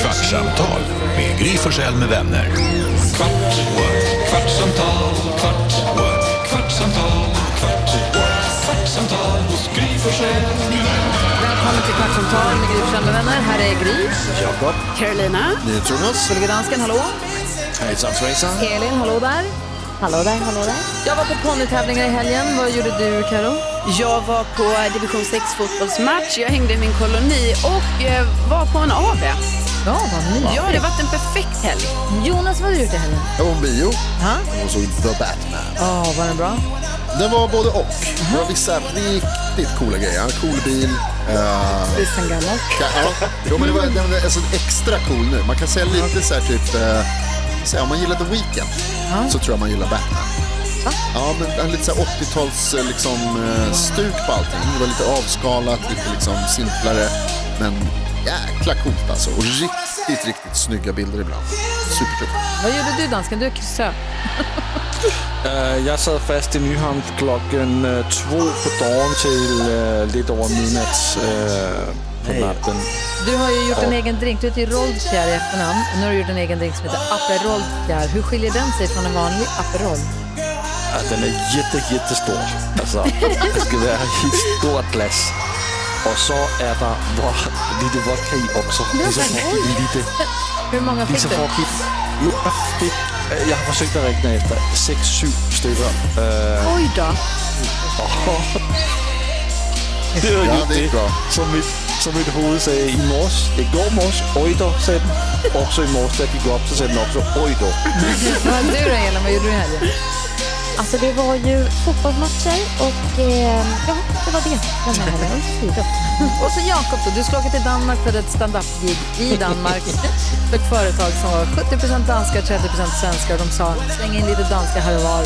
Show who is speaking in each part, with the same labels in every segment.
Speaker 1: Kvartsamtal med Gry Forssell med vänner. Kvart, what? kvartsamtal, kvart, what? kvartsamtal, kvart, what? kvartsamtal hos Gry Forssell med vänner.
Speaker 2: Välkommen till Kvartsamtal med Gry Forssell med vänner. Här är Gry.
Speaker 3: Jakob.
Speaker 4: Carolina.
Speaker 3: Jonas.
Speaker 2: Gullige dansken, hallå.
Speaker 3: Hejsan svejsan.
Speaker 2: Elin, hallå där.
Speaker 4: Hallå där, hallå där.
Speaker 2: Jag var på ponnytävlingar i helgen. Vad gjorde du, Karo?
Speaker 4: Jag var på division 6 fotbollsmatch. Jag hängde i min koloni och eh, var på en AV.
Speaker 2: Ja, vad mysigt.
Speaker 4: Ja, det har varit en perfekt helg.
Speaker 2: Jonas, vad har du gjort i helgen?
Speaker 3: Jag var på bio
Speaker 2: Ha?
Speaker 3: och såg The Batman.
Speaker 2: Ja, var den bra?
Speaker 3: Den var både och. Det var vissa riktigt coola grejer. En cool bil. Uh,
Speaker 2: Det är sen gammalt.
Speaker 3: ja, jo, men det var, den var alltså extra cool nu. Man kan säga lite så här typ... Uh, om man gillar The Weeknd så tror jag man gillar Batman. Ja, men lite så här 80-tals eh, liksom, eh, stuk på allting. Det var lite avskalat, lite liksom simplare. Men jäkla coolt alltså. Och riktigt, riktigt snygga bilder ibland. Supertufft.
Speaker 2: Vad gjorde du, dansken? Du är krösö.
Speaker 5: Øh, Jeg sad fast i Nyhavn klokken øh, to på dagen til øh, lidt over midnat øh, på natten.
Speaker 2: Du har ju gjort en egen drink. Du heter ju Roldkjær i efternamn. Nu har du gjort en egen drink som heter Aperol. Hur skiljer den sig från en vanlig Aperol?
Speaker 5: Ja, den er jätte, jättestor. Altså, det skal være et stort glas. Og så er der hvor, lite vodka i at give lite,
Speaker 2: Hur många fick du?
Speaker 5: fik, øh, jeg har forsøgt at rækne efter 6-7 stykker. Øh,
Speaker 4: Oj då.
Speaker 5: det var
Speaker 3: Ja, det gick bra.
Speaker 5: Som mit, som mit hoved sagde i morges. Igår morges, oj då, sagde den. Också i morges, da jeg gik op, så sagde den också oj då.
Speaker 2: Vad du då, Elin? Vad gjorde du i helgen?
Speaker 6: Alltså det var ju fotbollsmatcher och eh, ja, det var det den här helgen.
Speaker 2: Och så Jakob då, du skulle åka till Danmark för ett stand-up-gig i Danmark för ett företag som var 70% danska, 30% svenskar. Och de sa släng in lite danska här och var.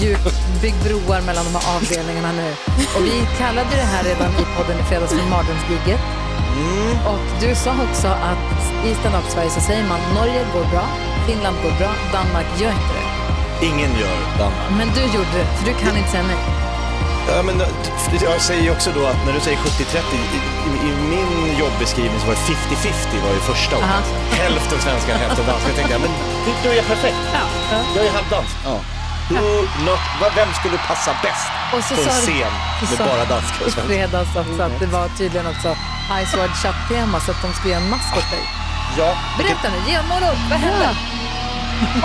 Speaker 2: Djup, bygg broar mellan de här avdelningarna nu. Och vi kallade det här redan i podden i fredags för mardrömsgigget. Och du sa också att i stand-up-Sverige så säger man Norge går bra, Finland går bra, Danmark gör inte det.
Speaker 7: Ingen gör Danmark.
Speaker 2: Men du gjorde det, för du kan inte säga nej.
Speaker 7: Ja, men, eh, jag säger också då att när du säger 70-30, i, i, i min jobbeskrivning så var det 50-50 var ju första ordet. Hälften svenska, hälften danska. Jag tänkte, ja, men det- då är jag perfekt. Jag är halvdansk.
Speaker 3: Ja.
Speaker 7: Vad- Vem skulle passa bäst
Speaker 2: Och så
Speaker 7: på en
Speaker 2: sa du-
Speaker 7: scen
Speaker 2: så
Speaker 7: med
Speaker 2: sa-
Speaker 7: bara danska och
Speaker 2: i
Speaker 7: svenska?
Speaker 2: fredags också att det var tydligen också Ice Wide Shut-tema så att de skulle göra en mask åt dig.
Speaker 7: Ja,
Speaker 2: Berätta nu, ge måla upp, vad hände? Ta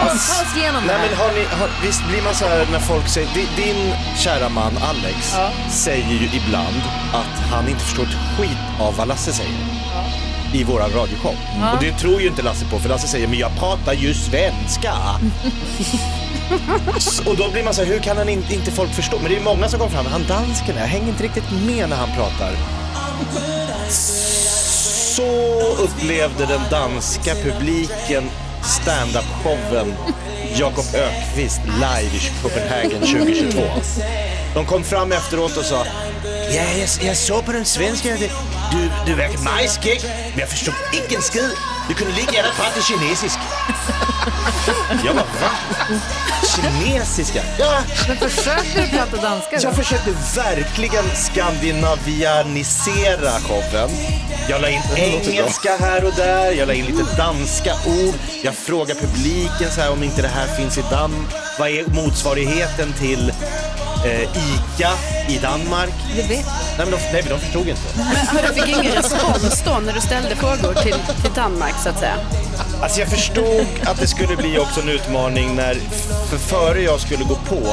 Speaker 2: oss igenom det
Speaker 7: Nej,
Speaker 2: här.
Speaker 7: men har ni, har, visst blir man så här när folk säger, di- din kära man Alex säger ju ibland att han inte förstår ett skit av vad Lasse säger. I våran radioshow. Och det tror ju inte Lasse på för Lasse säger men jag pratar ju svenska. S- och då blir man så här, hur kan han in, inte folk förstå? Men det är många som kommer fram, han dansken, jag hänger inte riktigt med när han pratar. Så upplevde den danska publiken stand-up-showen Jakob Ökvist live i Copenhagen 2022. De kom fram efteråt och sa Ja, jag, jag såg på den svenska, det, du, du verkar majskägg, men jag förstod inte en skid. Du kunde lika gärna prata kinesisk. Jag bara, va? Kinesiska? Ja,
Speaker 2: Men försökte du prata danska då?
Speaker 7: jag försökte verkligen skandinavianisera showen. Jag la in engelska här och där, jag la in lite danska ord. Jag frågar publiken så här om inte det här finns i Danmark. Vad är motsvarigheten till eh, ICA i Danmark?
Speaker 2: Det vet
Speaker 7: Nej, men de, nej, men de förstod inte.
Speaker 4: Men hör, du fick ingen respons då när du ställde frågor till, till Danmark så att säga?
Speaker 7: Alltså jag förstod att det skulle bli också en utmaning när, för före jag skulle gå på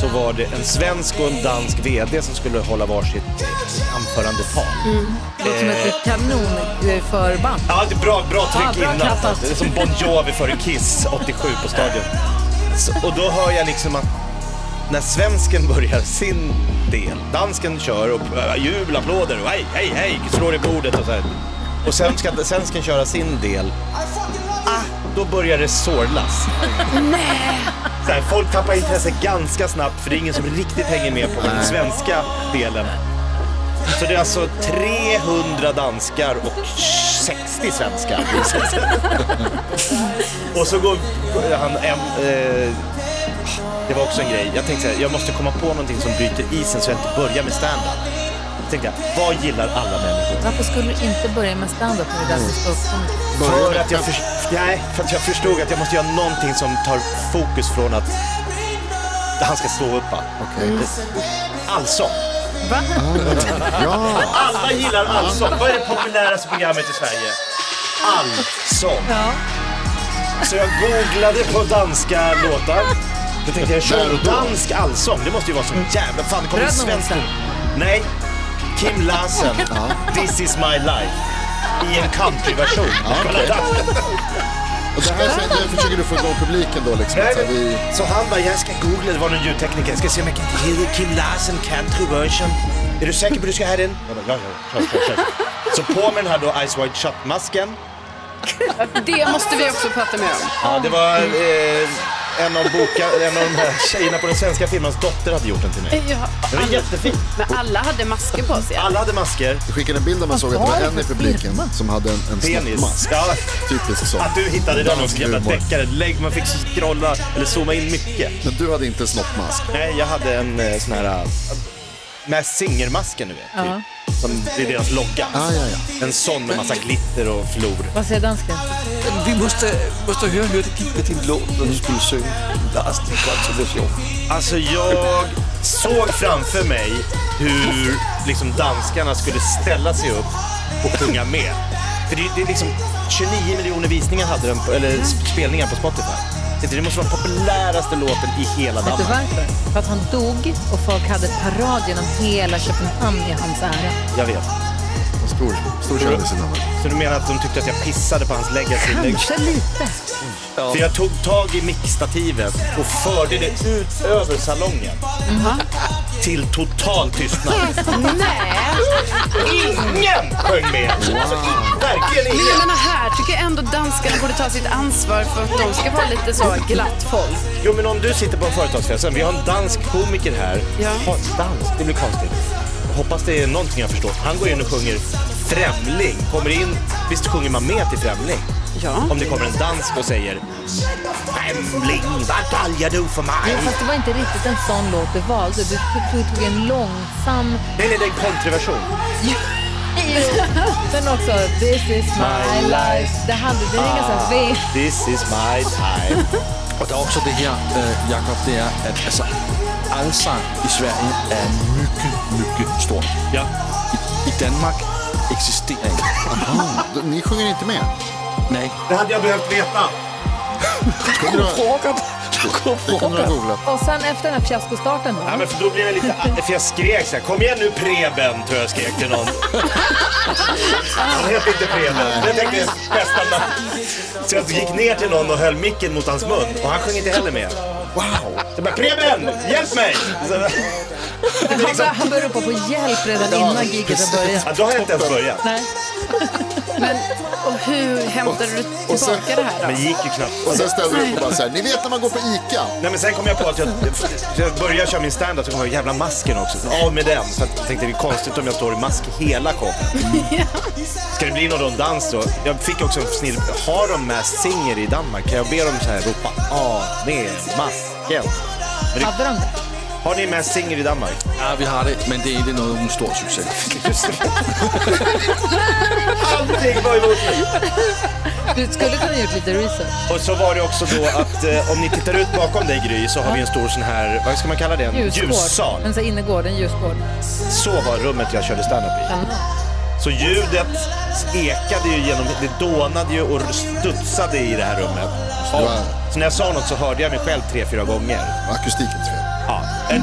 Speaker 7: så var det en svensk och en dansk VD som skulle hålla varsitt eh, anförandetal.
Speaker 2: Det låter som ett kanonförband.
Speaker 7: Ja, det är bra, bra tryck
Speaker 2: Ja, bra
Speaker 7: innan.
Speaker 2: kattat.
Speaker 7: Det är som Bon Jovi före Kiss 87 på stadion. Så, och då hör jag liksom att när svensken börjar sin del, dansken kör och äh, jubel, applåder och hej, hej, hej, slår i bordet och så här. Och sen ska svensken köra sin del. Ah, då börjar det sorlas. Så här, folk tappar intresse ganska snabbt för det är ingen som riktigt hänger med på den svenska delen. Så det är alltså 300 danskar och 60 svenskar. och så går han en... Eh, det var också en grej. Jag tänkte så här, jag måste komma på någonting som bryter isen så jag inte börjar med stand-up. Tänkte jag, vad gillar alla människor?
Speaker 2: Varför skulle du inte börja med stand-up när du är där som ståuppkomiker?
Speaker 3: Börja
Speaker 7: För att, jag för, nej, för att jag förstod att jag måste göra någonting som tar fokus från att han ska stå upp. va?
Speaker 3: Okej.
Speaker 7: Allsång.
Speaker 3: Ja,
Speaker 7: Alla gillar allsång. Vad är det populäraste programmet i Sverige? Allsång.
Speaker 2: Ja.
Speaker 7: Så jag googlade på danska låtar. Då tänkte jag, kör dansk allsång. Det måste ju vara så jävla... Fan, det kommer
Speaker 2: Bröderna. Olsen.
Speaker 7: Nej. Kim Larsen. This is my life. I en countryversion.
Speaker 3: Och det här så- det försöker du få igång publiken då liksom.
Speaker 7: Nej,
Speaker 3: Att, så här, vi,
Speaker 7: så han bara, jag ska googla, det var någon ljudtekniker, jag ska se om jag kan hitta Kim Larsen country version. Är du säker på att du ska ha den? Jag bara, ja, ja, kör, kör, kör. Så på med den här då Ice White Shut-masken.
Speaker 4: Det måste vi också prata mer om.
Speaker 7: Ja, det var eh, en, av boka, en av de här tjejerna på den svenska filmens dotter hade gjort den till mig.
Speaker 4: Ja,
Speaker 7: Den var
Speaker 4: alla,
Speaker 7: jättefin.
Speaker 4: men alla hade masker på sig.
Speaker 7: Alla hade masker.
Speaker 3: du skickade en bild där man såg att det
Speaker 2: var
Speaker 3: en i publiken
Speaker 2: firma?
Speaker 3: som hade en, en snoppmask.
Speaker 7: Ja,
Speaker 3: Typisk sån.
Speaker 7: att du hittade den också, jävla deckare. Lägg, man fick scrolla eller zooma in mycket.
Speaker 3: Men du hade inte en snoppmask.
Speaker 7: Nej, jag hade en eh, sån här... eh, Med singermasken, du vet.
Speaker 2: Ja.
Speaker 7: Typ. Som, det är deras logga.
Speaker 3: Ah, ja, ja.
Speaker 7: En sån med massa glitter och flor.
Speaker 2: Vad säger dansken?
Speaker 5: Vi måste, måste höra hur det gick med din låt när du skulle sjunga Lars din konservation.
Speaker 7: Alltså jag såg framför mig hur liksom danskarna skulle ställa sig upp och sjunga med. För det, det är liksom 29 miljoner visningar hade den, på, eller spelningar på Spotify. Det måste vara den populäraste låten i hela
Speaker 2: Vet du
Speaker 7: Danmark.
Speaker 2: varför? För att han dog och folk hade parad genom hela Köpenhamn i hans ära.
Speaker 7: Jag vet.
Speaker 3: En stor, stor kändis i Danmark.
Speaker 7: Så du menar att de tyckte att jag pissade på hans legacy?
Speaker 2: Kanske lite.
Speaker 7: För jag tog tag i mickstativet och förde det ut över salongen. Till total tystnad.
Speaker 4: Nej,
Speaker 7: Ingen sjöng med! Alltså, i- verkligen
Speaker 4: men jag
Speaker 7: ingen!
Speaker 4: menar här tycker jag ändå danskarna borde ta sitt ansvar för att de ska vara lite så glatt folk.
Speaker 7: Jo men om du sitter på en företagsfest, vi har en dansk komiker här.
Speaker 4: Ja.
Speaker 7: Ha, dans, det blir konstigt. Hoppas det är någonting jag förstår. Han går in och sjunger Främling. Kommer in, visst sjunger man med till Främling?
Speaker 4: Ja.
Speaker 7: Om det kommer en dansk och säger Främling, vad daljar du för mig?
Speaker 2: Men fast det var inte riktigt en sån låt du valde. Du tog, du tog en långsam...
Speaker 7: Nej, nej, det är en kontraversion.
Speaker 2: Sen också This is my life. Det, hade, det är ganska
Speaker 7: Ah. This is my time.
Speaker 5: Och det är också det här, äh, Jakob, det är att alltså, allsang i Sverige är mycket, mycket stort.
Speaker 7: Ja.
Speaker 5: I, I Danmark existerar inte.
Speaker 3: Ni sjunger inte med?
Speaker 5: Nej.
Speaker 7: Det hade jag behövt veta.
Speaker 3: Det ha googlat.
Speaker 2: Och sen efter den här fiaskostarten då?
Speaker 7: Ja, men för då blev jag lite... För jag skrek så här, kom igen nu Preben, tror jag skrek till någon. Han heter inte Preben. Jag tänkte bästa namn. Så jag gick ner till någon och höll micken mot hans mun och han sjöng inte heller med. Wow! Så bara, Preben, hjälp mig! Så,
Speaker 2: Han,
Speaker 7: liksom,
Speaker 2: han började ropa på hjälp redan innan giget har börjat.
Speaker 7: ja, då har jag inte ens börjat.
Speaker 2: Nej.
Speaker 4: Men och hur hämtade du
Speaker 3: och sen-
Speaker 4: tillbaka det här
Speaker 7: Men
Speaker 4: då?
Speaker 7: det gick ju knappt.
Speaker 3: Och sen ställde du upp och bara så här, ni vet när man går på ICA?
Speaker 7: Nej men sen kom jag på att jag, jag började köra min standup så kom jag jävla masken också. Av med den. Så jag tänkte det är konstigt om jag står i mask hela showen. Ska det bli någon rundans då? Jag fick också en snill, har de med singer i Danmark? Kan jag be dem så här ropa av med masken? Men det,
Speaker 2: Hade de det?
Speaker 7: har ni med singer i Danmark?
Speaker 5: Ja, vi har det, men det är inte någon stor succé.
Speaker 7: Allting var emot mig.
Speaker 2: Du skulle kunna gjort lite research.
Speaker 7: Och så var det också då att eh, om ni tittar ut bakom dig Gry så har vi en stor sån här, vad ska man kalla det? En
Speaker 2: Ljusgård.
Speaker 7: ljussal.
Speaker 2: En sån här innergård, en ljusgård.
Speaker 7: Så var rummet jag körde standup i.
Speaker 2: Kan
Speaker 7: Så ljudet ekade ju genom, det dånade ju och studsade i det här rummet.
Speaker 3: Var-
Speaker 7: Så när jag sa något så hörde jag mig själv tre, fyra gånger.
Speaker 3: Akustikens fel.
Speaker 7: Ja, det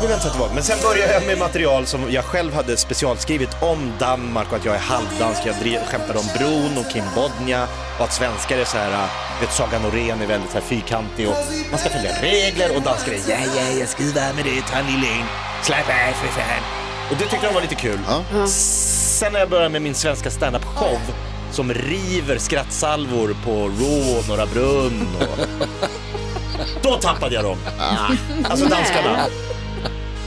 Speaker 7: vill jag inte att det var. Men sen började jag med material som jag själv hade specialskrivit om Danmark och att jag är halvdansk. Jag drev, skämtade om bron och Kim Bodnia och att svenskar är så här, äh, vet, Saga Norén är väldigt så här fyrkantig och man ska följa regler och danskar är ja, ja, jag vara med dig, ta en lille in, släpp av för fan. Och det tyckte de var lite kul.
Speaker 3: Ja.
Speaker 7: Sen när jag började med min svenska standup-show som river skrattsalvor på Raw och Norra Brunn och... Då tappade jag dem. Alltså danskarna.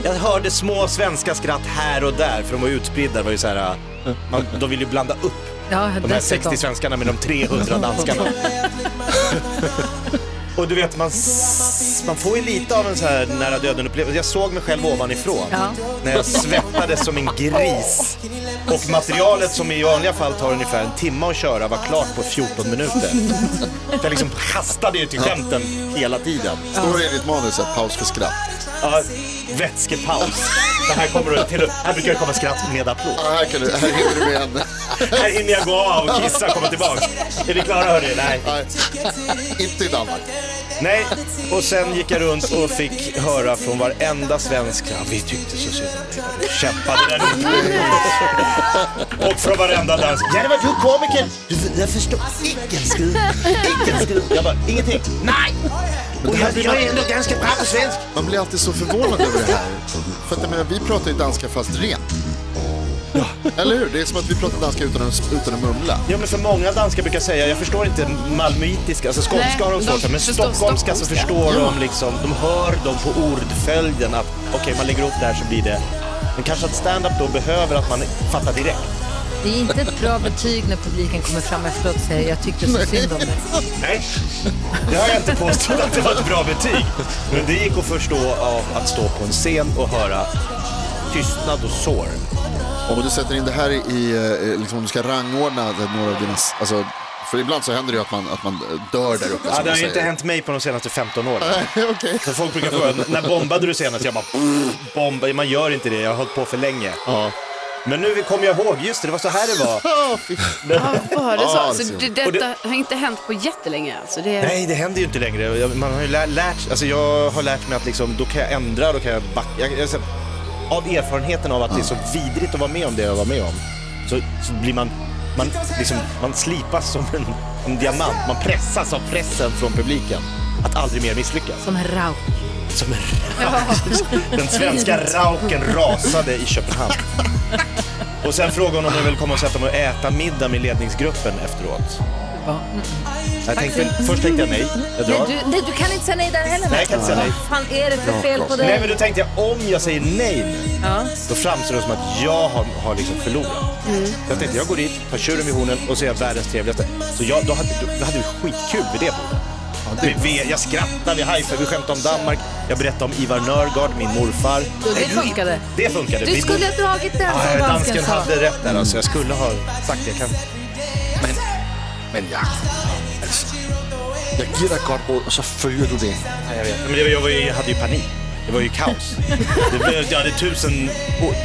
Speaker 7: Jag hörde små svenska skratt här och där för de var utspridda. Det var ju så här, man, de ville ju blanda upp
Speaker 2: Ja,
Speaker 7: de här
Speaker 2: dessutom.
Speaker 7: 60 svenskarna med de 300 danskarna. Och du vet, man man får ju lite av en så här nära döden upplevelse. Jag såg mig själv ovanifrån
Speaker 2: Ja.
Speaker 7: när jag svettades som en gris. Och materialet som i vanliga fall tar ungefär en timme att köra var klart på 14 minuter. Jag liksom hastade ju till skämten hela tiden.
Speaker 3: Står det i ditt manus att paus för skratt?
Speaker 7: Ja, vätskepaus. Så här, kommer det till, här brukar det komma skratt med applåd.
Speaker 3: Ja, här, kan du, här hinner du med en.
Speaker 7: Här hinner jag gå av och kissa och komma tillbaka. Är vi klara hörni? Nej.
Speaker 3: Nej, inte i Danmark.
Speaker 7: Nej, och sen gick jag runt och fick höra från varenda svensk, ja, vi tyckte så synd om dig när du kämpade där uppe. Och från varenda dansk, ja det var du komiker, Du- jag förstår icke en icke en. Jag bara, ingenting, nej! Och jag, jag är ändå ganska bra på svensk.
Speaker 3: Man blir alltid så förvånad över det här. För att jag menar, vi pratar ju danska fast rent. Eller hur? Det är som att vi pratar danska utan att, utan att mumla.
Speaker 7: Ja men för många danskar brukar säga, jag förstår inte malmöitiska, alltså skånska har de svårt för, men stockholmska så förstår de liksom, de hör dem på ordföljden att okej man lägger upp det här så blir det, men kanske att stand-up då behöver att man fattar direkt.
Speaker 2: Det är inte ett bra betyg när publiken kommer fram efteråt och säger jag tyckte så synd om dig.
Speaker 7: Nej, det har jag inte påstått att det var ett bra betyg. Men det gick att förstå av att stå på en scen och höra tystnad och sår.
Speaker 3: Om du sätter in det här i, eh, liksom, om du ska rangordna några av dina, alltså, för ibland så händer det ju att man, att man dör där uppe
Speaker 7: Ja, det har ju inte hänt mig på de senaste 15 åren.
Speaker 3: Nej, Okej.
Speaker 7: Så folk brukar fråga, när bombade du senast? Jag bara, bomba, man gör inte det, jag har hållit på för länge.
Speaker 3: Ja.
Speaker 7: Men nu kommer jag ihåg, just det, det var så här det var.
Speaker 3: Ah,
Speaker 4: Ja, var det så?
Speaker 3: det
Speaker 4: så
Speaker 3: ser
Speaker 4: det, detta
Speaker 7: det-
Speaker 4: har inte hänt på jättelänge alltså. Det,
Speaker 7: Nej, det händer ju inte längre. Jag- Man har ju lä- lärt, alltså jag har lärt mig att liksom, då kan jag ändra, då kan jag backa. Jag, jag, av erfarenheten av att det är så vidrigt att vara med om det jag var med om, så, så blir man, man, liksom, man slipas som en, en diamant. Man pressas av pressen från publiken att aldrig mer misslyckas.
Speaker 2: Som Rauk.
Speaker 7: Som en Den svenska rauken rasade i Köpenhamn. Och sen frågade hon om jag ville komma och sätta mig och äta middag med ledningsgruppen efteråt. Jag tänkte, först tänkte jag nej, jag
Speaker 2: Nej
Speaker 7: drar.
Speaker 2: du, nej, du kan inte säga nej där heller.
Speaker 7: Nej, jag kan inte säga nej.
Speaker 2: Vad fan är det för fel på dig?
Speaker 7: Nej men då tänkte jag om jag säger nej nu,
Speaker 2: Ja.
Speaker 7: då framstår det som att jag har, har liksom förlorat. Så jag tänkte jag går dit, tar tjuren vid hornen och så är jag världens trevligaste. Så jag, då, hade, då hade vi skitkul vid det bordet. Vi, vi, jag skrattade, vi hajfade, vi skämtade om Danmark. Jag berättade om Ivar Nörgaard, min morfar.
Speaker 2: Och det funkade.
Speaker 7: Det funkade.
Speaker 2: Du
Speaker 7: Vi
Speaker 2: skulle ha dragit den som
Speaker 7: Ja,
Speaker 2: dansken
Speaker 7: dansken
Speaker 2: sa.
Speaker 7: hade rätt där alltså. Jag skulle ha sagt det. Jag kan...
Speaker 5: Men ja, alltså. Jag ger dig ett gott råd och så följer du det.
Speaker 7: Ja, jag vet. Men det, jag, var ju, jag hade ju panik. Det var ju kaos. Det, jag hade tusen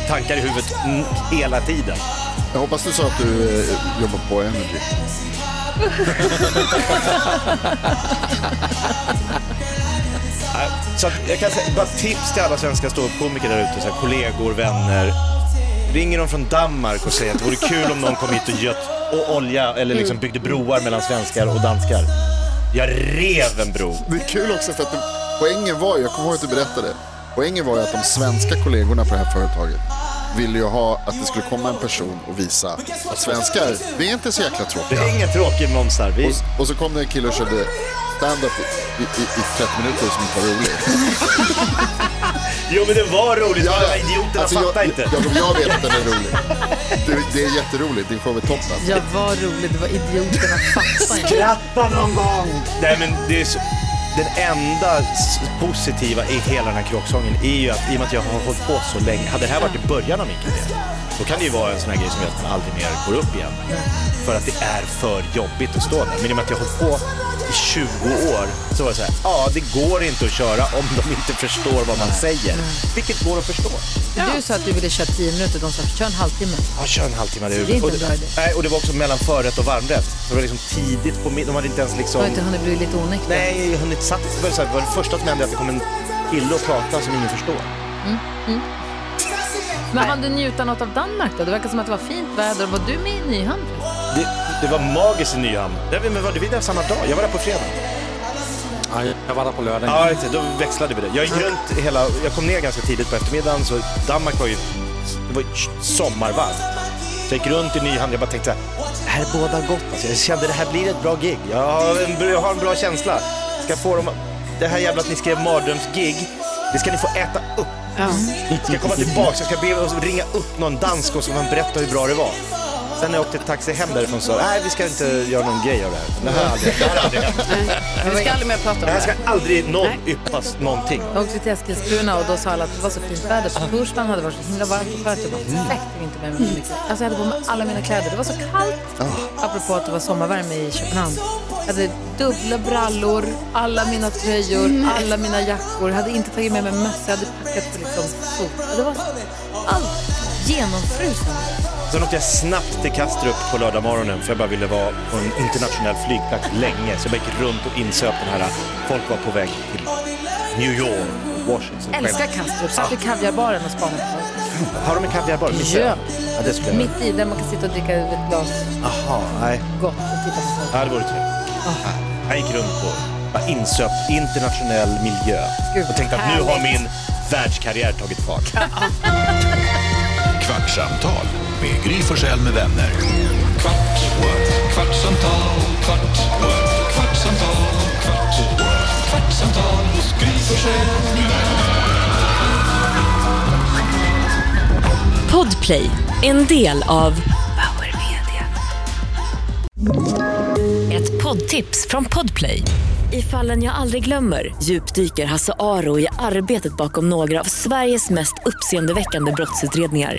Speaker 7: tankar i huvudet hela tiden.
Speaker 3: Jag hoppas du sa att du eh, jobbar på Energy.
Speaker 7: Så att jag kan säga, bara tips till alla svenska ståuppkomiker där ute, så här, kollegor, vänner. Ringer de från Danmark och säger att det vore kul om någon kom hit och gött och olja eller liksom byggde broar mellan svenskar och danskar. Jag rev en bro.
Speaker 3: Det är kul också för att det, poängen var ju, jag kommer ihåg att du berättade, poängen var ju att de svenska kollegorna på det här företaget ville ju ha att det skulle komma en person och visa att svenskar, vi är inte så jäkla
Speaker 7: Det
Speaker 3: tråkiga.
Speaker 7: är ingen tråkig monster. Vi...
Speaker 3: Och, och så kom det en kille och körde stand-up i, i, i 30 minuter som inte var roligt.
Speaker 7: Jo men det var roligt, ja, här idioterna
Speaker 3: Alltså,
Speaker 7: fattar
Speaker 3: jag,
Speaker 7: inte.
Speaker 3: Jag, jag vet att den är rolig. Det, det är jätteroligt, det får vi toppen.
Speaker 2: Ja, vad roligt. Det var idioterna fattar inte.
Speaker 7: Skratta någon gång! Nej men det är så, den enda positiva i hela den här kråksången är ju att i och med att jag har hållit på så länge, hade det här varit i början av min karriär, då kan det ju vara en sån här grej som gör att man aldrig mer går upp igen. För att det är för jobbigt att stå där. Men i och med att jag har hållit på i 20 år så var det så här, ja det går inte att köra om de inte förstår vad man säger. Vilket går att förstå.
Speaker 2: Du sa att du ville köra 10 minuter. De sa kör en halvtimme.
Speaker 7: Ja, kör en halvtimme.
Speaker 2: det är inte
Speaker 7: och,
Speaker 2: idé.
Speaker 7: nej, och det var också mellan förrätt och varmrätt. Så det var liksom tidigt på middagen. De hade inte ens
Speaker 2: Du
Speaker 7: liksom...
Speaker 2: har inte hunnit bli lite onykter.
Speaker 7: Nej, hunnit satt. Det var, så här, det var det första som hände att det kom en kille och prata som ingen förstår.
Speaker 2: Men hann du njuta något av Danmark då? Det verkar som att det var fint väder. Var du med i Nyhamn?
Speaker 7: Det, det var magiskt i Nyhamn. Nej, men var vi där samma dag? Jag var där på fredag.
Speaker 5: Ja, jag var där på lördagen.
Speaker 7: Ja, riktigt. Då växlade vi det. Jag gick runt hela... Jag kom ner ganska tidigt på eftermiddagen så Danmark var ju... Det var ju sommarvarmt. Så jag gick runt i Nyhamn. Jag bara tänkte så här, det här båda gott. Alltså, jag kände det här blir ett bra gig. Jag har en, jag har en bra känsla. Ska få dem... Det här jävla att ni skrev mardrömsgig, det ska ni få äta upp.
Speaker 4: Ja.
Speaker 7: Ska jag komma tillbaka, jag ska be och ringa upp någon dansk och så man berätta hur bra det var. Sen när jag åkte taxi hem därifrån så nej vi ska inte göra någon grej av det här. Det här har aldrig, det här har aldrig hänt.
Speaker 4: Nej, vi ska aldrig mer prata om
Speaker 7: Det
Speaker 4: det
Speaker 7: här ska
Speaker 4: här.
Speaker 7: aldrig någon yppas någonting.
Speaker 2: Jag åkte till Eskilstuna och då sa alla att det var så fint väder. På torsdagen hade det varit så himla varmt och skönt. Jag bara, perfekt, jag inte med mig så mycket. Alltså jag hade på mig alla mina kläder. Det var så kallt. Apropå att det var sommarvärme i Köpenhamn. Jag hade dubbla brallor, alla mina tröjor, alla mina jackor. Jag hade inte tagit med mig mössa. Jag hade packat för liksom fot. Det var allt genomfrusen.
Speaker 7: Sen åkte jag snabbt till Kastrup på lördag morgonen för jag bara ville vara på en internationell flygplats länge. Så jag gick runt och insöp den här, folk var på väg till New York, Washington.
Speaker 2: Älskar Kastrup. Satt i kaviarbaren och spanade på folk.
Speaker 7: Har de en kaviarbar? Jag?
Speaker 2: Ja.
Speaker 7: ja. det skulle jag
Speaker 2: Mitt i, där man kan sitta och dricka ett glas
Speaker 7: Jaha, nej.
Speaker 2: gott och titta på folk.
Speaker 7: Ja, det vore trevligt. Jag gick runt på bara insöpt internationell miljö
Speaker 2: Gud,
Speaker 7: och tänkte att nu har min världskarriär tagit fart.
Speaker 1: Kvartsamtal med Gry Forssell med vänner. Kvart, what? kvartsamtal, kvart, what? kvartsamtal, kvart, what? kvartsamtal hos Gry Forssell med vänner.
Speaker 8: Podplay, en del av Power Media. Ett poddtips från Podplay. I fallen jag aldrig glömmer djupdyker Hasse Aro i arbetet bakom några av Sveriges mest uppseendeväckande brottsutredningar.